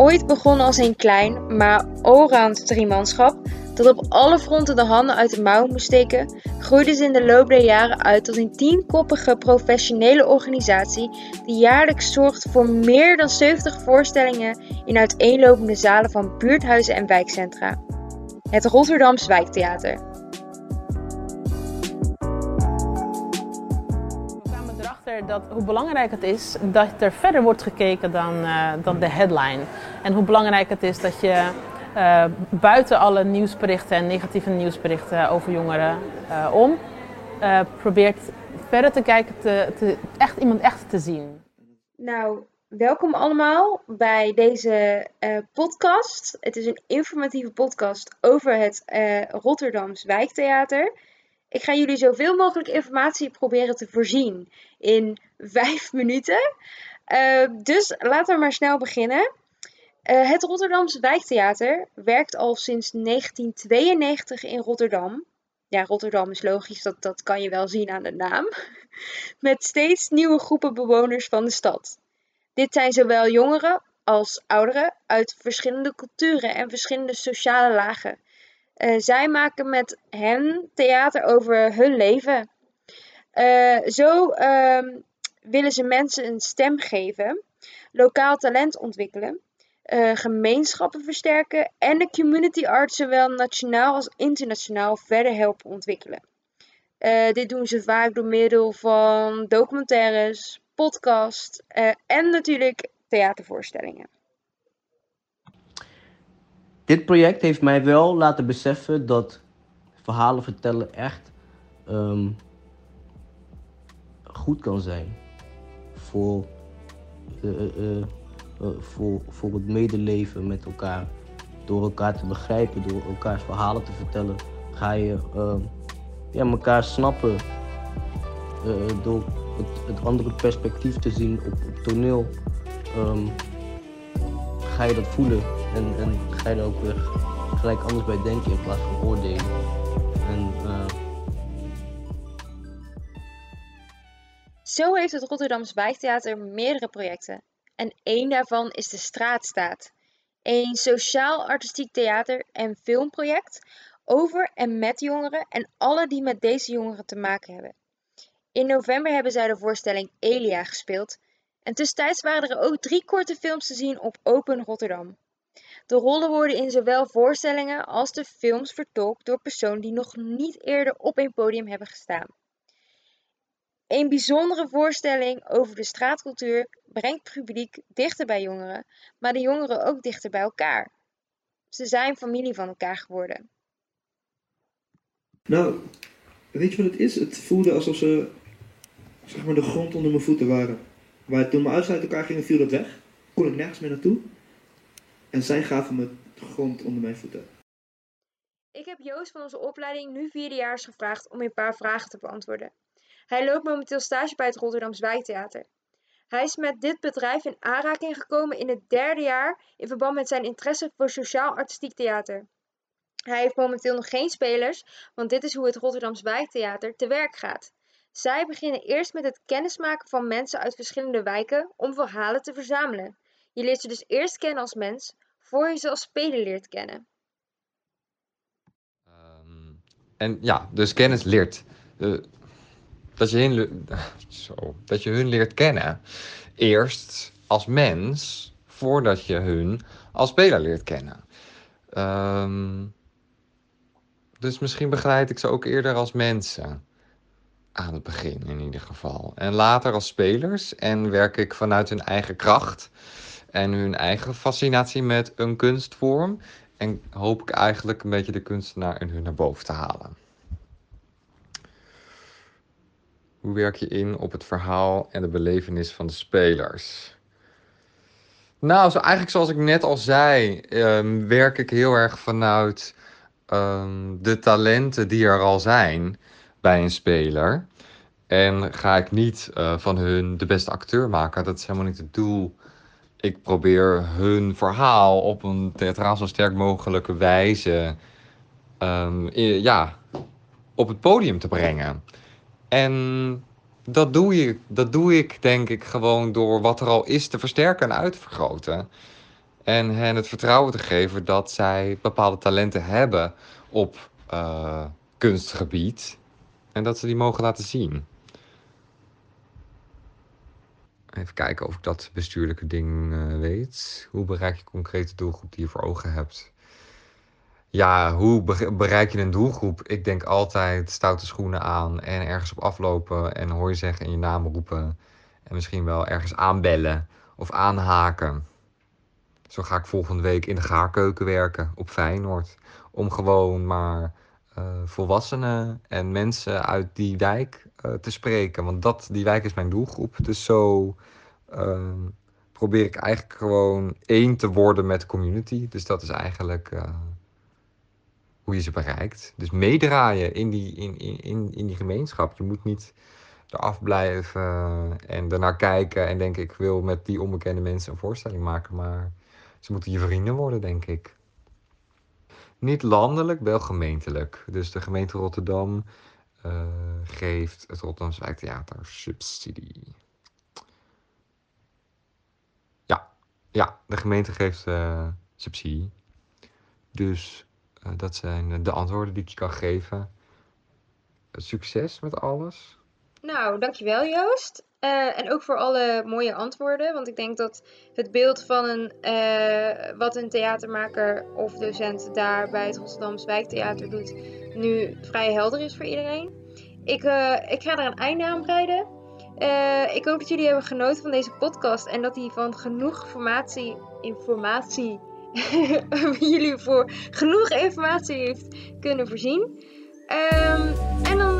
Ooit begonnen als een klein, maar orant driemanschap dat op alle fronten de handen uit de mouw moest steken, groeide ze in de loop der jaren uit tot een tienkoppige professionele organisatie die jaarlijks zorgt voor meer dan 70 voorstellingen in uiteenlopende zalen van buurthuizen en wijkcentra. Het Rotterdams Wijktheater. Dat hoe belangrijk het is dat er verder wordt gekeken dan, uh, dan de headline. En hoe belangrijk het is dat je uh, buiten alle nieuwsberichten en negatieve nieuwsberichten over jongeren uh, om probeert verder te kijken, te, te, echt iemand echt te zien. Nou, welkom allemaal bij deze podcast. Het is een informatieve podcast over het Rotterdams Wijktheater. Ik ga jullie zoveel mogelijk informatie proberen te voorzien in vijf minuten. Uh, dus laten we maar snel beginnen. Uh, het Rotterdamse Wijktheater werkt al sinds 1992 in Rotterdam. Ja, Rotterdam is logisch, dat, dat kan je wel zien aan de naam. Met steeds nieuwe groepen bewoners van de stad. Dit zijn zowel jongeren als ouderen uit verschillende culturen en verschillende sociale lagen. Uh, zij maken met hen theater over hun leven. Uh, zo uh, willen ze mensen een stem geven, lokaal talent ontwikkelen, uh, gemeenschappen versterken en de community art zowel nationaal als internationaal verder helpen ontwikkelen. dit doen ze vaak door middel van documentaires, podcasts en natuurlijk theatervoorstellingen. Dit project heeft mij wel laten beseffen dat verhalen vertellen echt um, goed kan zijn voor, uh, uh, voor, voor het medeleven met elkaar. Door elkaar te begrijpen, door elkaars verhalen te vertellen, ga je ehm, ja, elkaar snappen. door het, andere perspectief te zien op, op toneel, um, ga je dat voelen en, en ga je er ook weer gelijk anders bij denken in plaats van oordelen. En, uh... Zo heeft het Rotterdams Wijktheater meerdere projecten. En één daarvan is de Straatstaat. Een sociaal-artistiek theater- en filmproject over en met jongeren en alle die met deze jongeren te maken hebben. In november hebben zij de voorstelling Elia gespeeld. En tussentijds waren er ook drie korte films te zien op Open Rotterdam. De rollen worden in zowel voorstellingen als de films vertolkt door personen die nog niet eerder op een podium hebben gestaan. Een bijzondere voorstelling over de straatcultuur brengt het publiek dichter bij jongeren, maar de jongeren ook dichter bij elkaar. Ze zijn familie van elkaar geworden. Nou, weet je wat het is? Het voelde alsof ze zeg maar, de grond onder mijn voeten waren. Waar toen ouders uit elkaar gingen, viel dat weg. Kon ik nergens meer naartoe. En zij gaven me grond onder mijn voeten. Ik heb Joost van onze opleiding nu vierdejaars gevraagd om een paar vragen te beantwoorden. Hij loopt momenteel stage bij het Rotterdams Wijktheater. Hij is met dit bedrijf in aanraking gekomen in het derde jaar in verband met zijn interesse voor sociaal-artistiek theater. Hij heeft momenteel nog geen spelers, want dit is hoe het Rotterdams Wijktheater te werk gaat. Zij beginnen eerst met het kennismaken van mensen uit verschillende wijken om verhalen te verzamelen. Je leert ze dus eerst kennen als mens, voor je ze als speler leert kennen. Um, en ja, dus kennis leert. Uh, dat, je hun, zo, dat je hun leert kennen. Eerst als mens, voordat je hun als speler leert kennen. Um, dus misschien begeleid ik ze ook eerder als mensen. Aan het begin in ieder geval. En later als spelers. En werk ik vanuit hun eigen kracht en hun eigen fascinatie met een kunstvorm. En hoop ik eigenlijk een beetje de kunstenaar in hun naar boven te halen. Hoe werk je in op het verhaal en de belevenis van de spelers? Nou, zo eigenlijk zoals ik net al zei, um, werk ik heel erg vanuit um, de talenten die er al zijn bij een speler. En ga ik niet uh, van hun de beste acteur maken. Dat is helemaal niet het doel ik probeer hun verhaal op een theatraal zo sterk mogelijke wijze um, ja, op het podium te brengen. En dat doe, je, dat doe ik denk ik gewoon door wat er al is te versterken en uit te vergroten. En hen het vertrouwen te geven dat zij bepaalde talenten hebben op uh, kunstgebied. En dat ze die mogen laten zien. Even kijken of ik dat bestuurlijke ding uh, weet. Hoe bereik je concrete doelgroep die je voor ogen hebt? Ja, hoe bereik je een doelgroep? Ik denk altijd stoute schoenen aan en ergens op aflopen en hoor je zeggen en je naam roepen. En misschien wel ergens aanbellen of aanhaken. Zo ga ik volgende week in de gaarkeuken werken op Feyenoord. Om gewoon maar volwassenen en mensen uit die wijk uh, te spreken. Want dat, die wijk is mijn doelgroep. Dus zo uh, probeer ik eigenlijk gewoon één te worden met de community. Dus dat is eigenlijk uh, hoe je ze bereikt. Dus meedraaien in die, in, in, in die gemeenschap. Je moet niet eraf blijven en ernaar kijken en denken: ik wil met die onbekende mensen een voorstelling maken. Maar ze moeten je vrienden worden, denk ik. Niet landelijk, wel gemeentelijk. Dus de gemeente Rotterdam uh, geeft het Rotterdamse Wijktheater subsidie. Ja, ja de gemeente geeft uh, subsidie. Dus uh, dat zijn de antwoorden die ik je kan geven. Succes met alles. Nou, dankjewel Joost. Uh, en ook voor alle mooie antwoorden. Want ik denk dat het beeld van een, uh, wat een theatermaker of docent daar bij het Rotterdamse Wijktheater doet, nu vrij helder is voor iedereen. Ik, uh, ik ga er een einde aan breiden. ik hoop dat jullie hebben genoten van deze podcast en dat die van genoeg informatie, informatie jullie voor genoeg informatie heeft kunnen voorzien. Um, en dan